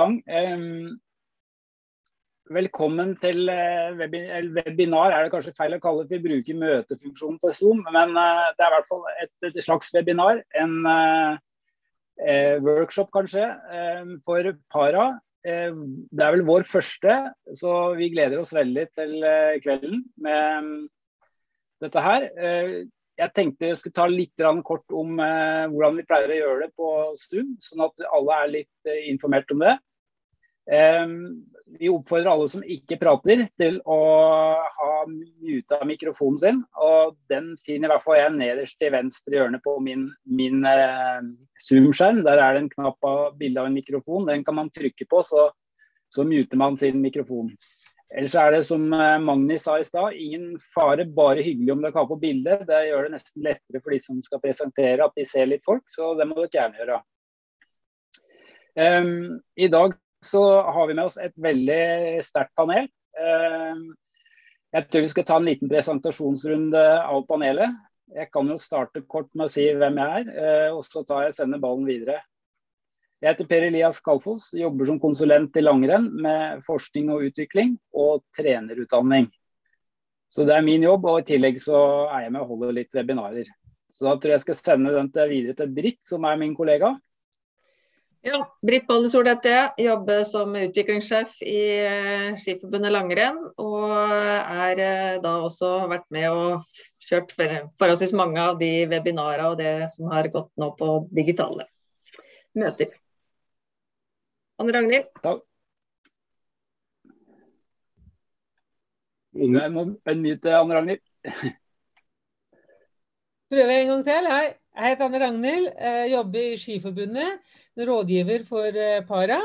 gang. Velkommen til eh, webinar, er det kanskje feil å kalle det. Vi bruker møtefunksjonen til Zoom, men eh, det er i hvert fall et, slags webinar. En eh, workshop kanskje for para. Det er vel vår første, så vi gleder oss veldig til kvelden med dette her. Jeg tenkte jeg skulle ta litt kort om hvordan vi pleier å gjøre det på Zoom, sånn at alle er litt informert om det. Vi oppfordrer alle som ikke prater, til å ha muta mikrofonen sin. Og den finner i hvert fall jeg nederst til venstre hjørne på min, min eh, Zoom-skjerm. Der er det en knapp av bilde av en mikrofon. Den kan man trykke på, så, så muter man sin mikrofon. Ellers er det som eh, Magni sa i stad, ingen fare, bare hyggelig om dere har på bilde. Det gjør det nesten lettere for de som skal presentere at de ser litt folk, så det må dere gjerne gjøre. Um, I dag så har vi med oss et veldig sterkt panel. Um, jeg tror vi skal ta en liten presentasjonsrunde av panelet. Jeg kan jo starte kort med å si hvem jeg er, eh, og så tar jeg ballen videre. Jeg heter Per Elias Kalfoss, jobber som konsulent i langrenn med forskning og utvikling og trenerutdanning. Så det er min jobb, og i tillegg så er jeg med og holder litt webinarer. Så da tror jeg jeg skal sende den videre til Britt, som er min kollega. Ja, Britt Bollesol heter jeg. Jobber som utviklingssjef i eh, Skiforbundet langrenn. Og er eh, da også vært med og kjørt forholdsvis mange av de webinarene og det som har gått nå på digitale møter. Anne Ragnhild? Takk. Jeg må unmute Anne Ragnhild. Prøver en gang til. Hei. Jeg heter Anne Ragnhild, jobber i Skiforbundet, rådgiver for eh, para.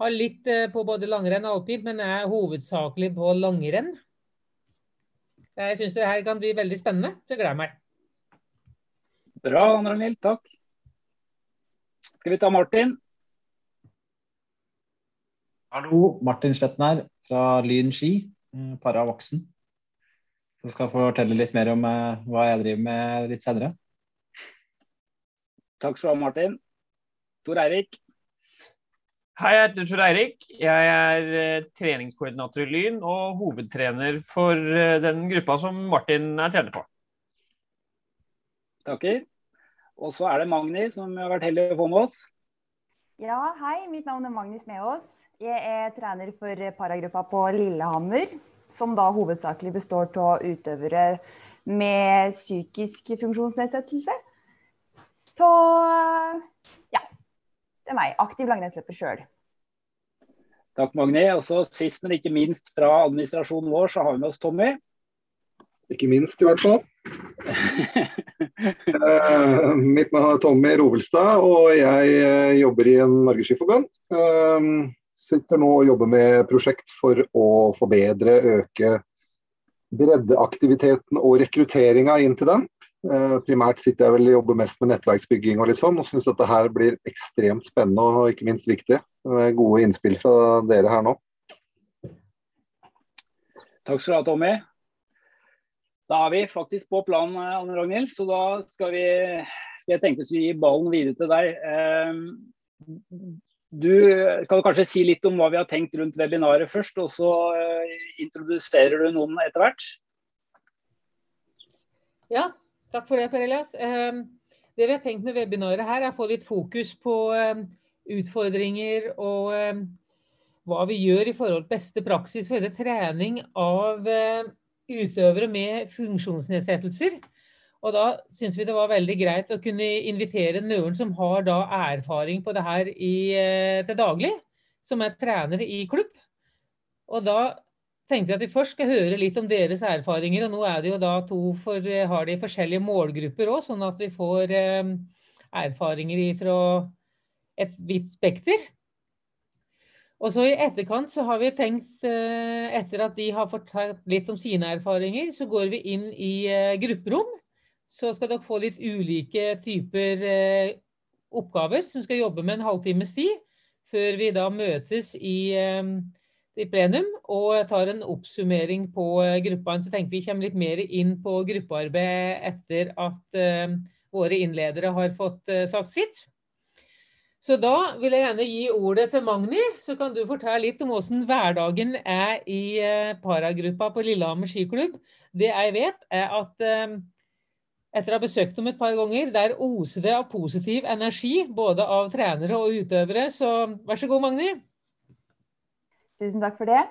Har litt eh, på både langrenn og alpint, men er hovedsakelig på langrenn. Jeg syns det her kan bli veldig spennende, så jeg gleder meg. Bra, Anne Ragnhild. Takk. Skal vi ta Martin? Hallo, Martin Sletten her fra Lyn ski, eh, para voksen. Så skal jeg fortelle litt mer om hva jeg driver med litt senere. Takk skal du ha, Martin. Tor Eirik. Hei, jeg heter Tor Eirik. Jeg er eh, treningskoordinator i Lyn og hovedtrener for eh, den gruppa som Martin er trener på. Takker. Og så er det Magni som har vært heldig å få med oss. Ja, hei. Mitt navn er Magni Smeås. Jeg er trener for paragruppa på Lillehammer, som da hovedsakelig består av utøvere med psykisk funksjonsnedsettelse. Så ja. Det er meg. Aktiv langrennsløper sjøl. Takk, Magni. Og så sist, men ikke minst fra administrasjonen vår, så har vi med oss Tommy. Ikke minst, i hvert fall. uh, mitt navn er Tommy Rovelstad, og jeg uh, jobber i en Norgesskiforbund. Uh, sitter nå og jobber med prosjekt for å forbedre, øke breddeaktiviteten og rekrutteringa inn til den. Eh, primært sitter jeg vel og jobber mest med nettverksbygging og litt sånn, og syns dette her blir ekstremt spennende og ikke minst viktig. Gode innspill fra dere her nå. Takk skal du ha, Tommy. Da er vi faktisk på planen, Anne Ragnhild, så da skal vi skal jeg tenkte å gi ballen videre til deg. Du kan kanskje si litt om hva vi har tenkt rundt webinaret først, og så eh, introduserer du noen etter hvert? Ja, Takk for det, Per Elias. Ehm, det vi har tenkt med webinaret her, er å få litt fokus på ehm, utfordringer og ehm, hva vi gjør i forhold til beste praksis for trening av utøvere med funksjonsnedsettelser. Og da syns vi det var veldig greit å kunne invitere noen som har da erfaring på det her i, eh, til daglig, som er trenere i klubb. Og da tenkte jeg at vi først skal høre litt om deres erfaringer. og Nå er det jo da to for, har de forskjellige målgrupper òg, sånn at vi får eh, erfaringer fra et vidt spekter. Og så I etterkant så har vi tenkt, eh, etter at de har fortalt litt om sine erfaringer, så går vi inn i eh, grupperom. Så skal dere få litt ulike typer eh, oppgaver som skal jobbe med en halvtimes tid, før vi da møtes i eh, i plenum og tar en oppsummering på eh, gruppa. Så tenker vi kommer litt mer inn på gruppearbeid etter at uh, våre innledere har fått uh, sagt sitt. Så da vil jeg gjerne gi ordet til Magni, så kan du fortelle litt om hvordan hverdagen er i eh, paragruppa på Lillehammer skiklubb. Det jeg vet, er at eh, etter å ha besøkt dem et par ganger, der oser det av positiv energi, både av trenere og utøvere. Så vær så god, Magni. Tusen takk for det.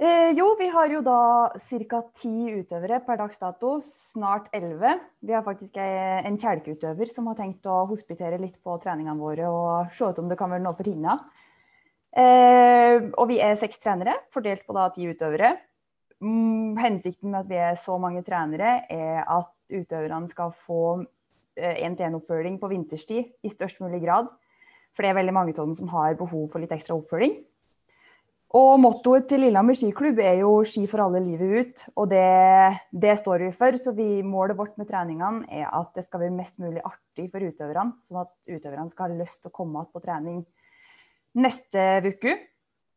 Eh, jo, vi har jo da ca. ti utøvere per dags dato, snart elleve. Vi har faktisk en kjelkeutøver som har tenkt å hospitere litt på treningene våre og se ut om det kan være noe for hinna. Eh, og vi er seks trenere, fordelt på da ti utøvere. Mm, hensikten med at vi er så mange trenere, er at utøverne skal få én-til-én-oppfølging eh, på vinterstid i størst mulig grad. For det er veldig mange av dem som har behov for litt ekstra oppfølging. Og mottoet til Lillehammer skiklubb er jo 'ski for alle livet ut'. Og det, det, står vi for. Så vi, målet vårt med treningene er at det skal være mest mulig artig for utøverne. Sånn at utøverne skal ha lyst til å komme igjen på trening neste uke.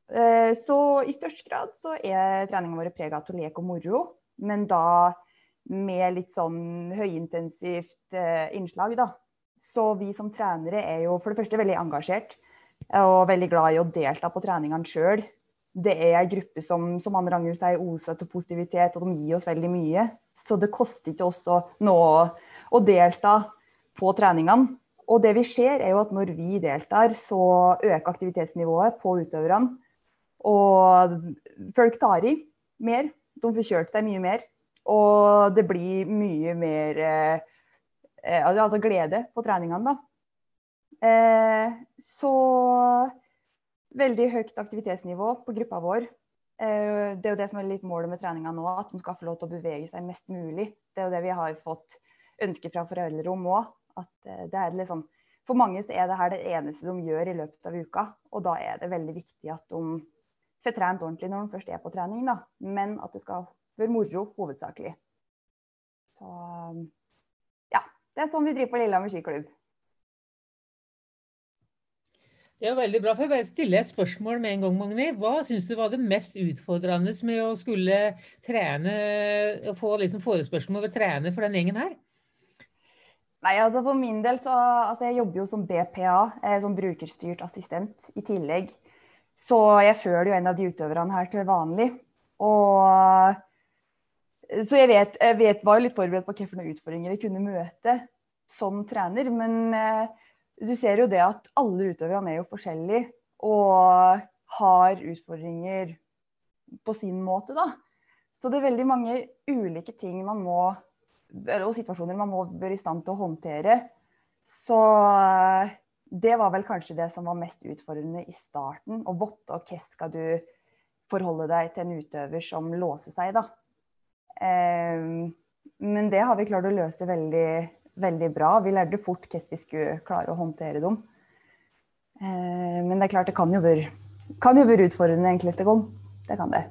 Eh, så i størst grad så er treningene våre prega av lek og moro. Men da med litt sånn høyintensivt eh, innslag, da. Så vi som trenere er jo for det første veldig engasjert og veldig glad i å delta på treningene sjøl det er en gruppe som, som andre ganger sier oser til positivitet, og de gir oss veldig mye. Så det koster ikke oss noe å delta på treningene. Og det vi ser, er jo at når vi deltar, så øker aktivitetsnivået på utøverne. Og folk tar i mer. De får kjørt seg mye mer. Og det blir mye mer eh, altså glede på treningene, da. Eh, så veldig høyt aktivitetsnivå på gruppa vår. Eh, det er jo det som er litt målet med treninga nå, at de skal få lov til å bevege seg mest mulig. Det er jo det vi har fått ønske fra foreldre om òg. Eh, liksom, for mange så er det her det eneste de gjør i løpet av uka. Og da er det veldig viktig at de får trent ordentlig når de først er på trening, da. Men at det skal være moro hovedsakelig. Så ja. Det er sånn vi driver på Lillehammer skiklubb. Det er veldig bra. For jeg bare stille et spørsmål med en gang, Magni. Hva syns du var det mest utfordrende med å skulle trene, og få liksom forespørsel om å trene for den gjengen her? Nei, altså For min del så altså Jeg jobber jo som BPA, eh, som brukerstyrt assistent i tillegg. Så jeg føler jo en av de utøverne her til vanlig. Og så jeg vet, jeg vet var jo litt forberedt på hvilke utfordringer jeg kunne møte som trener. Men eh, du ser jo det at alle utøverne er jo forskjellige og har utfordringer på sin måte, da. Så det er veldig mange ulike ting man må og situasjoner man må være i stand til å håndtere. Så eh, det var vel kanskje det som var mest utfordrende i starten. Å votte og hva skal du forholde deg til en utøver som låser seg, da. Eh, men det har vi klart å løse veldig, veldig bra. Vi lærte fort hvordan vi skulle klare å håndtere dem. Eh, men det er klart det kan jo være, kan jo være utfordrende enkelte ganger. Det kan det.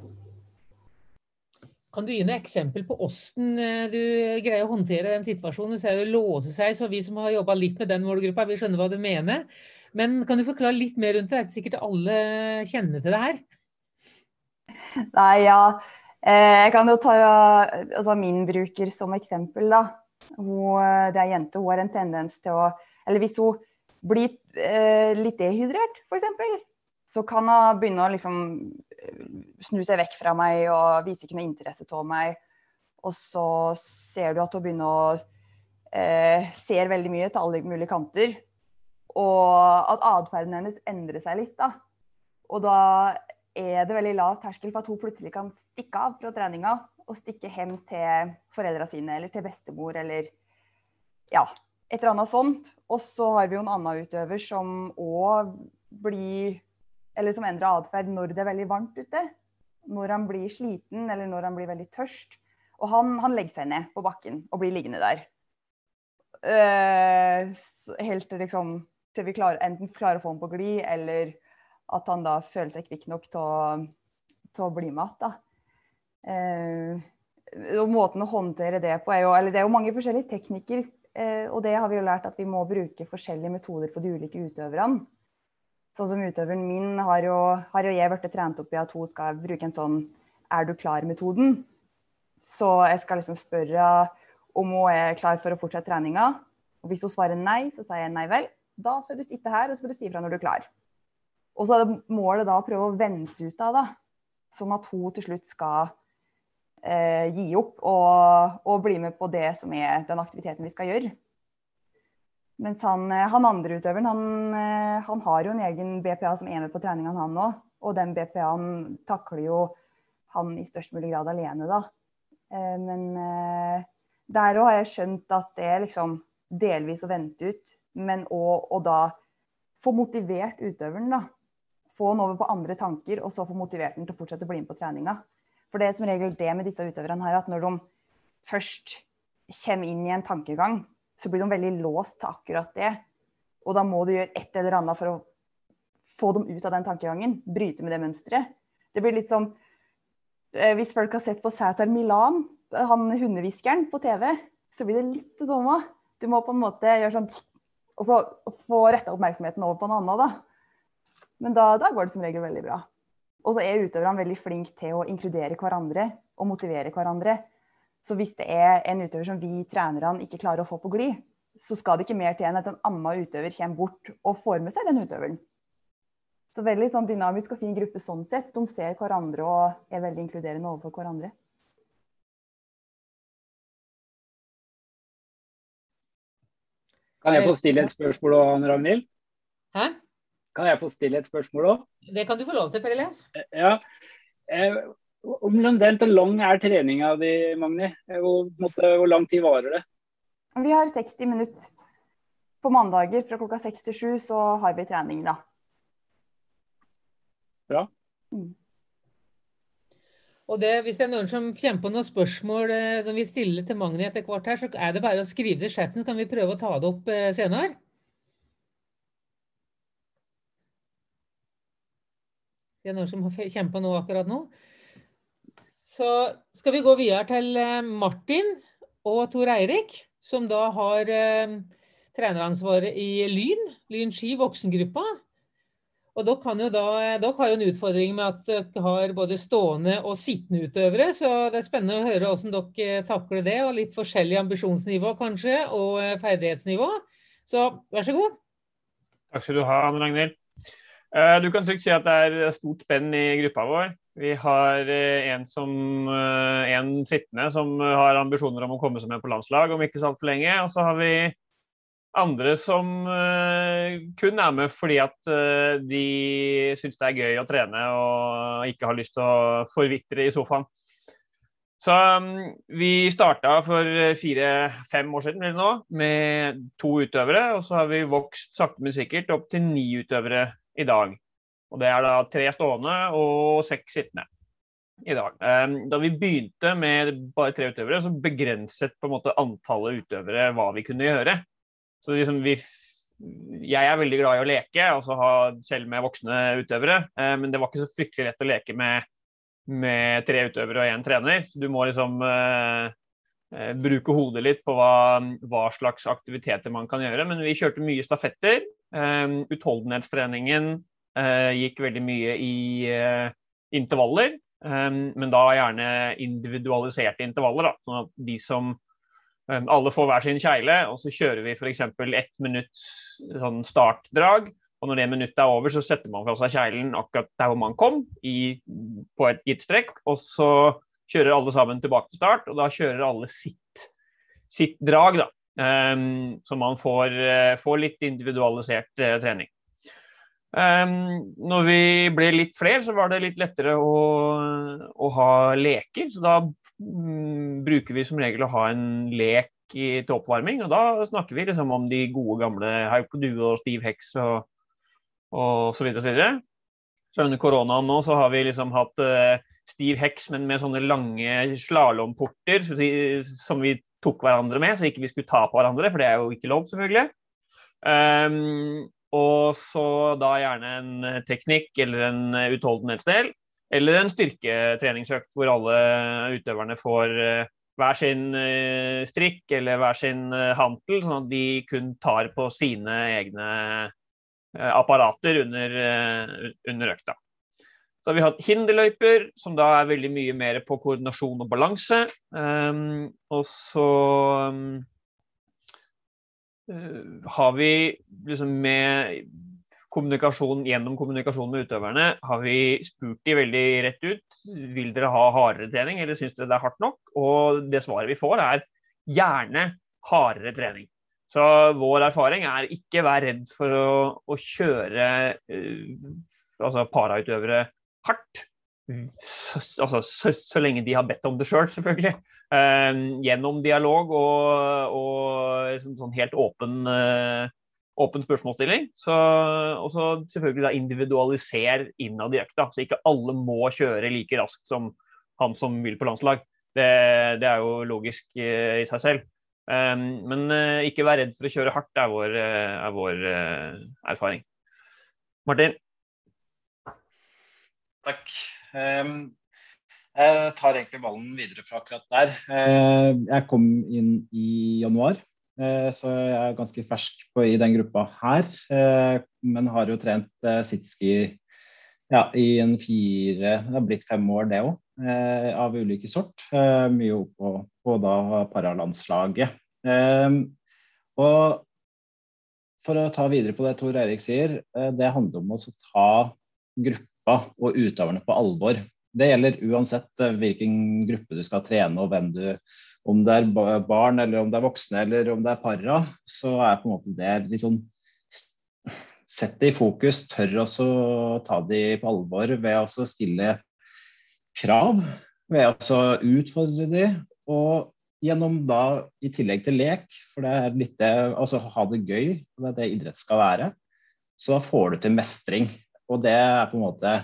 Kan du gi noe eksempel på hvordan eh, du greier å håndtere den situasjonen? Du sier det låser seg, så vi som har jobba litt med den målgruppa, vi skjønner hva du mener. Men kan du forklare litt mer rundt det? Det er sikkert alle kjenner til det her? Nei, ja. Eh, jeg kan jo ta altså, min bruker som eksempel, da. Hun, eh, det er jente, hun har en tendens til å Eller hvis hun blir eh, litt dehydrert, f.eks., så kan hun begynne å liksom eh, snu seg vekk fra meg og vise ikke noe interesse av meg. Og så ser du at hun begynner å eh, ser veldig mye til alle mulige kanter. Og at atferden hennes endrer seg litt. da. Og da er det veldig lav terskel for at hun plutselig kan stikke av fra treninga og stikke hjem til foreldra sine eller til bestemor eller ja, et eller annet sånt. Og så har vi jo en annen utøver som òg blir Eller som endrer atferd når det er veldig varmt ute. Når han blir sliten eller når han blir veldig tørst. Og han, han legger seg ned på bakken og blir liggende der. Uh, helt liksom til vi klarer, enten klarer å få ham på glid, eller at han da føler seg kvikk nok til å, bli med igjen. Eh, og måten å håndtere det på er jo eller Det er jo mange forskjellige teknikker. Eh, og det har vi jo lært at vi må bruke forskjellige metoder på de ulike utøverne. Sånn som utøveren min har jo, har jo jeg blitt trent opp i at hun skal bruke en sånn 'er du klar?'-metoden. Så jeg skal liksom spørre om hun er klar for å fortsette treninga. Og hvis hun svarer nei, så sier jeg nei vel. Da får du sitte her, og så får du si ifra når du er klar. Og så er målet da å prøve å vente ut av det, sånn at hun til slutt skal eh, gi opp og, og, bli med på det som er den aktiviteten vi skal gjøre. Mens han, eh, han andre utøveren, han, eh, han, har jo en egen BPA som er med på treningene, han òg. Og den BPA-en takler jo han i størst mulig grad alene, da. Eh, men der òg har jeg skjønt at det er liksom delvis å vente ut, men òg å da få motivert utøveren, da. Få den over på andre tanker, og så få motivert den til å fortsette å bli med på treninga. For det er som regel det med disse utøverne her, at når de først kommer inn i en tankegang, så blir de veldig låst til akkurat det. Og da må du gjøre et eller annet for å få dem ut av den tankegangen. Bryte med det mønsteret. Det blir litt som eh, Hvis folk har sett på Cæsar Milan, han hundehviskeren på TV, så blir det litt det samme. Du må på en måte gjøre sånn Og så få retta oppmerksomheten over på noe annet, da. Men da, da går det som regel veldig bra. Og så er utøverne veldig flinke til å inkludere hverandre og motivere hverandre. Så hvis det er en utøver som vi trenerne ikke klarer å få på glid, så skal det ikke mer til enn at en annen utøver kommer bort og får med seg den utøveren. Så veldig sånn dynamisk og fin gruppe sånn sett. De ser hverandre og er veldig inkluderende overfor hverandre. Kan jeg få stille et spørsmål òg, Ragnhild? Hæ? Kan jeg få stille et spørsmål òg? Det kan du få lov til, Per Elias. Ja. Eh, Omtrent lang er treninga di, Magni? Hvor, hvor, lang tid varer det? Vi har 60 minutter. På mandager fra klokka 6 til 7 så har vi trening, da. Bra. Mm. Og det, Hvis det er noen som kommer på noen spørsmål eh, når vi stiller til Magni etter hvert, her, så er det bare å skrive det i chatten, så kan vi prøve å ta det opp eh, senere. Det er noen som har på nå akkurat nå. Så skal vi gå videre til eh, Martin og Tor Eirik, som da har eh, treneransvaret i Lyn, Lyn ski voksengruppa. Og dere, kan jo da, dere har jo en utfordring med at dere har både stående og sittende utøvere, så det er spennende å høre hvordan dere takler det. og Litt forskjellig ambisjonsnivå kanskje, og eh, ferdighetsnivå. Så vær så god. Takk skal du ha, Anne Ragnhild. Eh, du kan trygt si at det er stort spenn i gruppa vår. Vi har eh, en, som, eh, en sittende som har ambisjoner om å komme seg med på landslag om ikke så altfor lenge. Og så har vi andre som kun er med fordi at de syns det er gøy å trene og ikke har lyst til å forvitre i sofaen. Så um, vi starta for fire-fem år siden nå, med to utøvere. Og så har vi vokst sakte, men sikkert opp til ni utøvere i dag. Og Det er da tre stående og seks sittende i dag. Ehm, da vi begynte med bare tre utøvere, så begrenset på en måte antallet utøvere hva vi kunne gjøre. Så liksom vi, jeg er veldig glad i å leke, altså ha, selv med voksne utøvere. Ehm, men det var ikke så fryktelig lett å leke med, med tre utøvere og én trener. Du må liksom uh, bruke hodet litt på hva, hva, slags aktiviteter man kan gjøre. Men vi kjørte mye stafetter. Um, utholdenhetstreningen Eh, gikk veldig mye i eh, intervaller, eh, men da gjerne individualiserte intervaller. Da, sånn at de som alle får hver sin kjegle, og så kjører vi f.eks. ett minutts sånn startdrag. Og når det minuttet er over, så setter man fra seg kjeglen akkurat der hvor man kom, i, på et gitt strekk. Og så kjører alle sammen tilbake til start, og da kjører alle sitt, sitt drag. da. Um, så man får, får litt individualisert uh, trening. Um, når vi ble litt flere, så var det litt lettere å, å ha leker. Så da um, bruker vi som regel å ha en lek i, til oppvarming. Og da snakker vi liksom om de gode gamle Hauko Due og Stiv Heks og, og så videre. Så, videre. så under koronaen nå så har vi liksom hatt uh, Stiv Heks, men med sånne lange slalåmporter som vi tok hverandre med, så ikke vi skulle ta på hverandre, for det er jo ikke lov, selvfølgelig. Um, og så da gjerne en eh, teknikk eller en eh, utholdenhetsdel. Eller en styrketreningsøkt hvor alle utøverne får eh, hver sin strikk eller hver sin hantel, sånn at de kun tar på sine egne apparater under, under økta. Så har vi hatt hinderløyper, som da er veldig mye mer på koordinasjon og balanse. Um, og så um, har vi liksom med kommunikasjon gjennom kommunikasjon med utøverne, har vi spurt de veldig rett ut vil dere ha hardere trening, eller syns dere det er hardt nok? Og det svaret vi får, er gjerne hardere trening. Så vår erfaring er ikke vær redd for å, å kjøre uh, altså parautøvere hardt. Altså, så, så, lenge de har bedt om det sjøl, selv, selvfølgelig. Uh, gjennom dialog og, og liksom, sånn helt åpen uh, åpen spørsmålsstilling. og så selvfølgelig da individualisere innad i økta. Så ikke alle må kjøre like raskt som han som vil på landslag. Det, det er jo logisk uh, i seg selv. Um, men uh, ikke vær redd for å kjøre hardt, er vår, er vår erfaring. Martin? Takk. Um, jeg tar egentlig ballen videre fra akkurat der. jeg kom inn i januar Eh, så jeg er ganske fersk på, i den gruppa her. Eh, men har jo trent eh, sitski ja, i en fire Det har blitt fem år, det òg. Av ulike sort. Mye opp på, da paralandslaget. Og for å ta videre på det Tor Eirik sier, det handler om å ta gruppa og utøverne på alvor. Det gjelder uansett hvilken gruppe du skal trene og hvem du om det er barn, eller om det er voksne, eller om det er para, så er på en måte det sånn Sett det i fokus, tør også å ta de på alvor ved å stille krav. Ved å utfordre de, og gjennom da, i tillegg til lek, for det er litt det Altså ha det gøy, det er det idrett skal være, så da får du til mestring. Og det er på en måte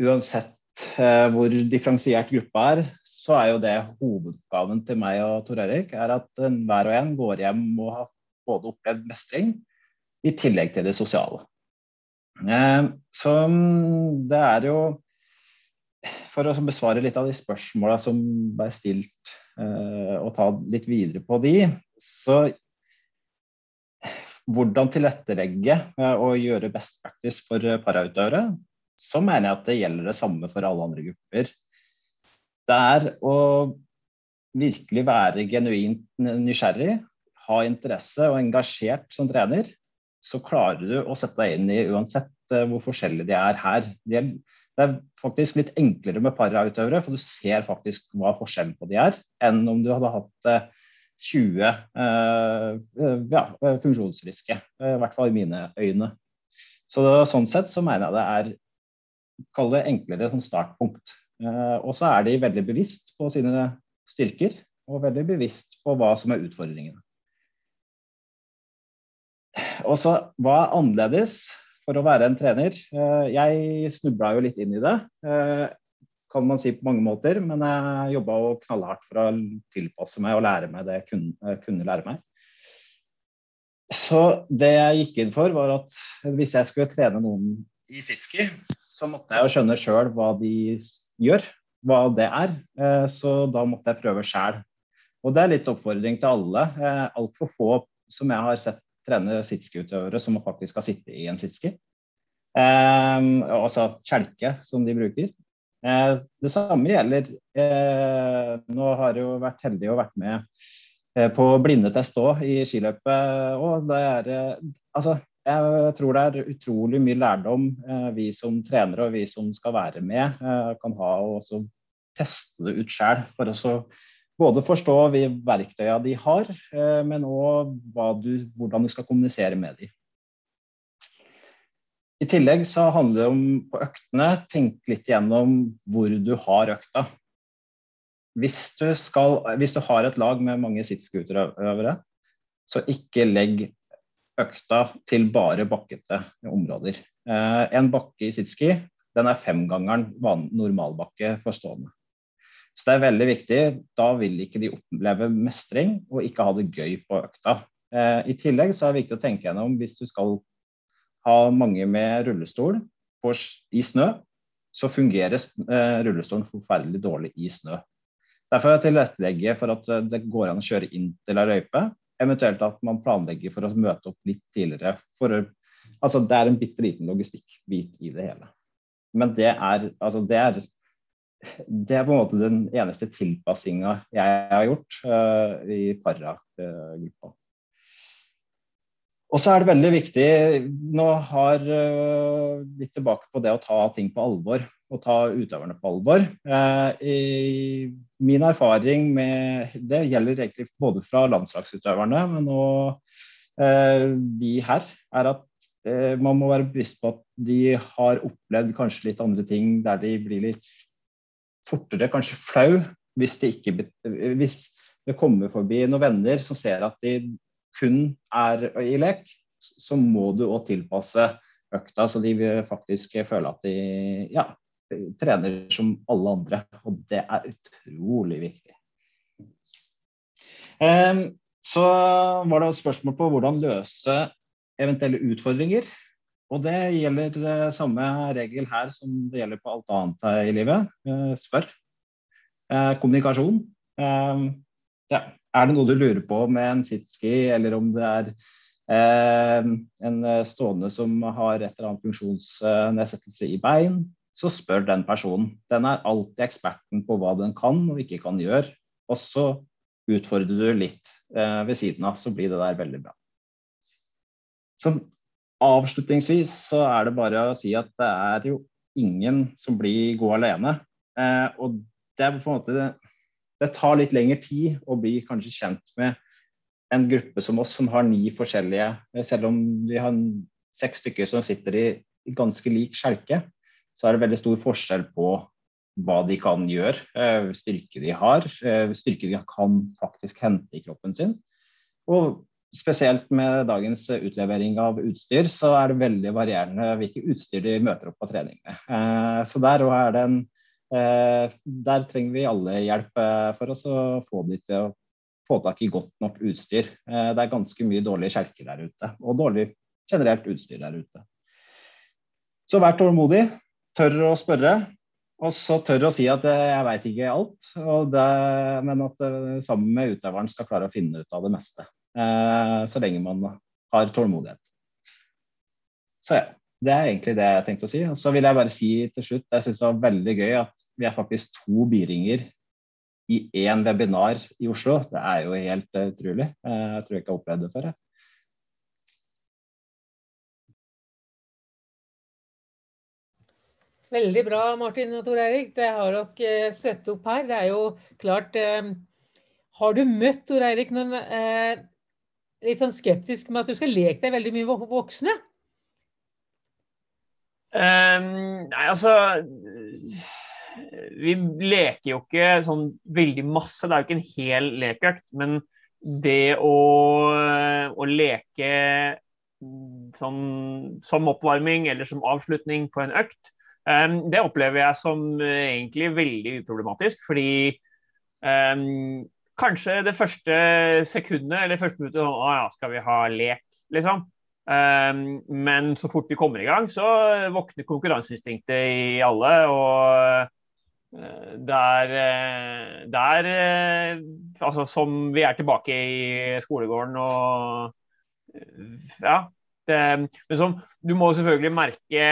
Uansett eh, hvor differensiert gruppa er, så er jo det hovedoppgaven til meg og Tor Erik, er at hver og en går hjem og har både opplevd mestring i tillegg til det sosiale. Eh, så det er jo For å besvare litt av de spørsmåla som ble stilt, eh, og ta litt videre på de, så hvordan tilrettelegge eh, og gjøre best practice for parautøvere, så mener jeg at det gjelder det samme for alle andre grupper. Det er å virkelig være genuint nysgjerrig, ha interesse og engasjert som trener, så klarer du å sette deg inn i uansett eh, hvor forskjellige de er her. De er, det er faktisk litt enklere med parautøvere, for du ser faktisk hva forskjellen på de er, enn om du hadde hatt 20 eh, eh, ja, funksjonsfriske. I hvert fall i mine øyne. Så Sånn sett så mener jeg det er det enklere som startpunkt. Eh, og så er de veldig bevisst på sine styrker og veldig bevisst på hva som er utfordringene. Og så hva er annerledes for å være en trener? Eh, jeg snubla jo litt inn i det, eh, kan man si på mange måter. Men jeg jobba jo knallhardt for å tilpasse meg og lære meg det jeg kunne lære meg. Så det jeg gikk inn for, var at hvis jeg skulle trene noen i sitski, så måtte jeg jo skjønne sjøl hva de gjør, hva det er. Eh, så da måtte jeg prøve sjæl. Og det er litt oppfordring til alle. Eh, altfor få som jeg har sett trene sitskiutøvere som faktisk skal sitte i en sitski. Eh, altså kjelke, som de bruker. Eh, det samme gjelder eh, Nå har jeg jo vært heldig og vært med eh, på blindetest òg i skiløpet. Og det er Altså, jeg tror det er utrolig mye lærdom vi som trenere og vi som skal være med, kan ha og teste det ut sjøl. For å både forstå de verktøyene de har, men òg hvordan du skal kommunisere med dem. I tillegg så handler det om på øktene tenk litt gjennom hvor du har økta. Hvis du, skal, hvis du har et lag med mange sittscooterøvere, så ikke legg økta til bare bakkete områder. Eh, en bakke i sitski den er femgangeren normalbakke for stående. Så det er veldig viktig. Da vil ikke de oppleve mestring og ikke ha det gøy på økta. Eh, I tillegg så er det viktig å tenke gjennom hvis du skal ha mange med rullestol på, i snø, så fungerer eh, rullestolen forferdelig dårlig i snø. Derfor er det tilrettelegge for at det går an å kjøre inn til ei løype, Eventuelt at man planlegger for å møte opp litt tidligere. For, altså, det er en bitte liten logistikkbit i det hele. Men det er, altså, det er, det er på en måte den eneste tilpassinga jeg har gjort uh, i para-gruppa. Og så er det veldig viktig Nå har uh, litt tilbake på det å ta ting på alvor. Og ta utøverne på alvor. Uh, i min erfaring med Det gjelder egentlig både fra landslagsutøverne, men òg de her, er at man må være bevisst på at de har opplevd kanskje litt andre ting der de blir litt fortere, kanskje flau, hvis, de ikke, hvis det kommer forbi noen venner som ser at de kun er i lek, så må du òg tilpasse økta, så de vil faktisk føle at de ja, trener som alle andre. Og det er utrolig viktig. Så var det et spørsmål på hvordan løse eventuelle utfordringer. Og det gjelder samme regel her som det gjelder på alt annet i livet. Uh, spør. Uh, kommunikasjon. Ja. Er det noe du lurer på med en sitski, eller om det er eh, en stående som har et eller annet funksjonsnedsettelse i bein, så spør den personen. Den er alltid eksperten på hva den kan og ikke kan gjøre. Og så utfordrer du litt eh, ved siden av, så blir det der veldig bra. Så avslutningsvis så er det bare å si at det er jo ingen som blir god alene. Eh, og det er på en måte det tar litt lengre tid å bli kanskje kjent med en gruppe som oss, som har ni forskjellige Selv om vi har seks stykker som sitter i ganske lik skjelke, så er det veldig stor forskjell på hva de kan gjøre, eh, styrke de har, eh, styrke de kan faktisk hente i kroppen sin. Og spesielt med dagens utlevering av utstyr, så er det veldig varierende hvilke utstyr de møter opp på trening med. så der er det en Eh, der trenger vi alle hjelp eh, for oss å få de til å få tak i godt nok utstyr. Eh, det er ganske mye dårlige kjelker der ute, og dårlig generelt utstyr der ute. Så vær tålmodig, tør å spørre, og så tør å si at jeg veit ikke alt, det, men at sammen med utøveren skal klare å finne ut av det meste. Så lenge man har tålmodighet. Så ja. Det er egentlig det jeg tenkte å si. Og så vil jeg bare si til slutt, jeg syns det var veldig gøy at vi er faktisk to biringer i én webinar i Oslo. Det er jo helt uh, utrolig. Uh, jeg tror jeg ikke har opplevd det før. Veldig bra, Martin og Tor Eirik. Det har dere eh, støttet opp her. Det er jo klart eh, Har du møtt Tor Eirik noen eh, litt sånn skeptisk med at du skal leke deg veldig mye voksne? Um, nei, altså Vi leker jo ikke sånn veldig masse. Det er jo ikke en hel lekeøkt. Men det å, å leke sånn, som oppvarming eller som avslutning på en økt, um, det opplever jeg som egentlig veldig uproblematisk. Fordi um, kanskje det første sekundet eller første minuttet sånn, Å ja, skal vi ha lek? Liksom. Ehm, men så fort vi kommer i gang, så våkner konkurranseinstinktet i alle. Og eh, der, eh, der eh, Altså som vi er tilbake i skolegården og Ja. Det, men som, du må selvfølgelig merke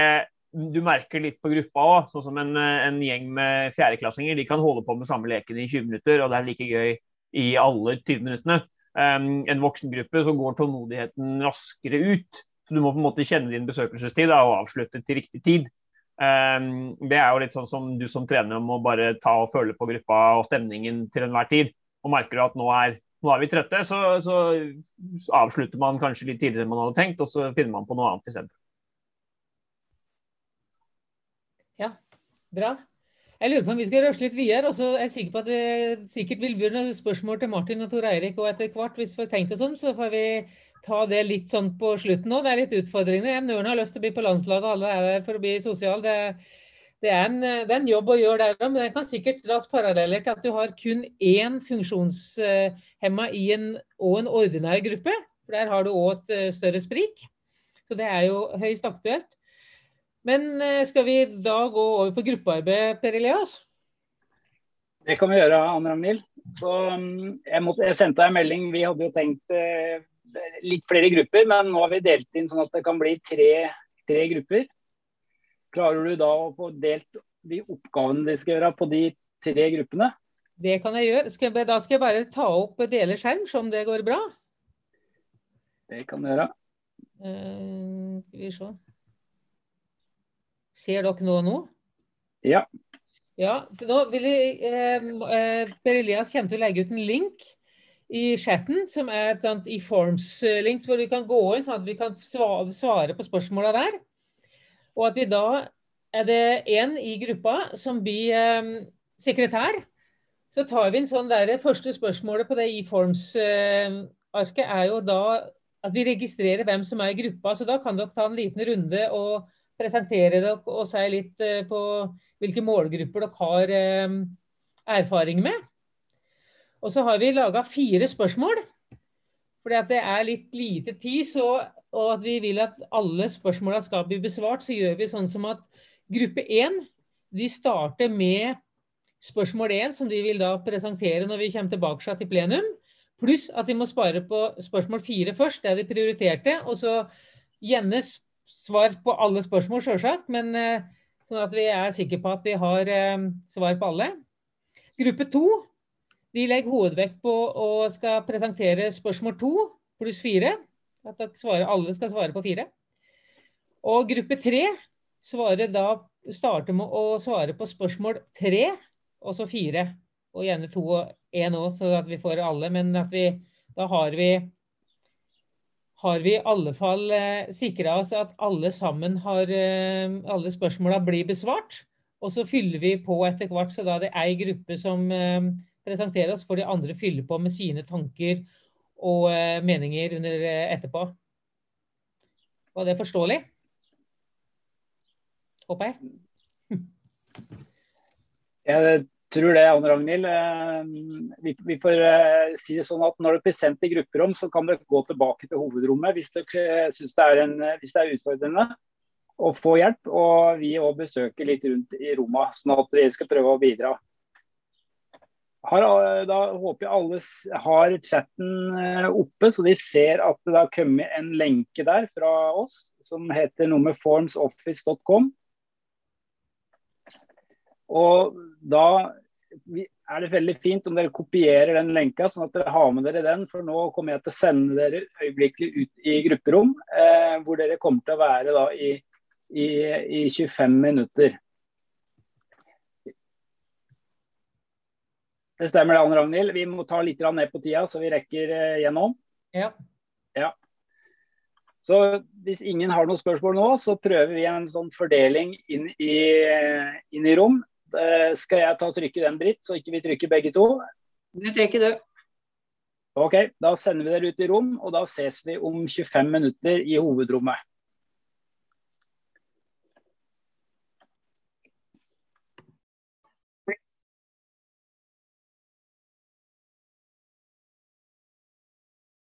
du merker litt på gruppa òg, sånn som en, en, gjeng med fjerdeklassinger. De kan holde på med samme leken i 20 minutter, og det er like gøy i alle 20 minuttene en voksengruppe, så går tålmodigheten raskere ut. Så du må på en måte kjenne din besøkelsestid da, og avslutte til riktig tid. Det er jo litt sånn som du som trener må bare ta og føle på gruppa og stemningen til enhver tid. Og merker du at nå er, nå er vi trøtte, så, så, avslutter man kanskje litt tidligere enn man hadde tenkt, og så finner man på noe annet istedenfor. Ja, bra. Jeg lurer på om vi skal rushe litt videre. og så er jeg sikker på at det sikkert vil bli noen spørsmål til Martin og Tor Eirik. Og etter hvert, hvis vi har tenkt oss om, så får vi ta det litt sånn på slutten nå. Det er litt utfordrende. Nøren har lyst til å bli på landslaget, alle er der for å bli sosial. Det, det, er, en, det er, en, jobb å gjøre der òg, men det kan sikkert dras paralleller til at du har kun én funksjonshemma i en, og en ordinær gruppe. For der har du òg et eh, større sprik. Så det er jo høyst aktuelt. Men eh, skal vi da gå over på gruppearbeid, Per Elias? Det kan vi gjøre, Anne Ragnhild. Så mm, jeg, måtte, jeg, sendte deg en melding. Vi hadde jo tenkt eh, litt flere grupper, men nå har vi delt inn sånn at det kan bli tre, tre grupper. Klarer du da å få delt de oppgavene de skal gjøre på de tre gruppene? Det kan jeg gjøre. Skal jeg, da skal jeg bare ta opp dele skjerm, så om det går bra. Det kan du gjøre. Uh, skal vi se. Ser dere noe nå? Ja. Ja, nå vil jeg, eh, Per Elias kommer til å legge ut en link i chatten, som er et sånt e forms-link, hvor vi kan gå inn sånn at vi kan svare på spørsmåla der. Og at vi da er det én i gruppa som blir eh, sekretær. Så tar vi en sånn der, Første spørsmålet på det e forms-arket er jo da at vi registrerer hvem som er i gruppa. Så da kan dere ta en liten runde og presentere dere og si litt eh, på hvilke målgrupper dere har eh, erfaring med. Og så har vi laga fire spørsmål. Fordi at det er litt lite tid, så, og at vi vil at alle spørsmåla skal bli besvart, så gjør vi sånn som at gruppe én de starter med spørsmål én, som de vil da presentere når vi kommer tilbake til plenum. Pluss at de må spare på spørsmål fire først, det er de prioriterte. Og så gjerne svar på alle spørsmål, sjølsagt, men eh, sånn at vi er sikre på at vi har eh, svar på alle. Gruppe to de legger hovedvekt på å skal presentere spørsmål to pluss fire. At alle skal svare på fire. Og gruppe tre da, starter med å svare på spørsmål tre, og så fire. Og gjerne to og én òg, så at vi får alle. Men at vi, da har vi har vi i alle fall eh, sikra oss at alle sammen har eh, Alle spørsmåla blir besvart. Og så fyller vi på etter hvert, så da er det ei gruppe som eh, presenterer oss, får de andre fylle på med sine tanker og eh, meninger under eh, etterpå. Var det forståelig? Håper jeg. Jeg tror det, Anne Ragnhild. Eh, vi, vi, får uh, si det sånn at når dere blir sendt i grupperom, så kan dere gå tilbake til hovedrommet hvis dere syns det, det, er utfordrende å få hjelp. Og vi òg besøker litt rundt i rommet, sånn at vi skal prøve å bidra. Har, eh, da håper jeg alle har chatten oppe, så de ser at det har kommet en lenke der fra oss som heter noe med formsoffice.com. Og da er det veldig fint om dere kopierer den lenka, sånn at dere har med dere den. For nå kommer jeg til å sende dere øyeblikkelig ut i grupperom, eh, hvor dere kommer til å være da i, i, i 25 minutter. Det stemmer det, Anne Ragnhild. Vi må ta litt ned på tida, så vi rekker eh, gjennom. Ja. ja. Så hvis ingen har noen spørsmål nå, så prøver vi en sånn fordeling inn i, inn i rom. Skal jeg ta og trykke den, Britt, så ikke vi trykker begge to? Du trykker, du. Ok, da sender vi dere ut i rom, og da ses vi om 25 minutter i hovedrommet.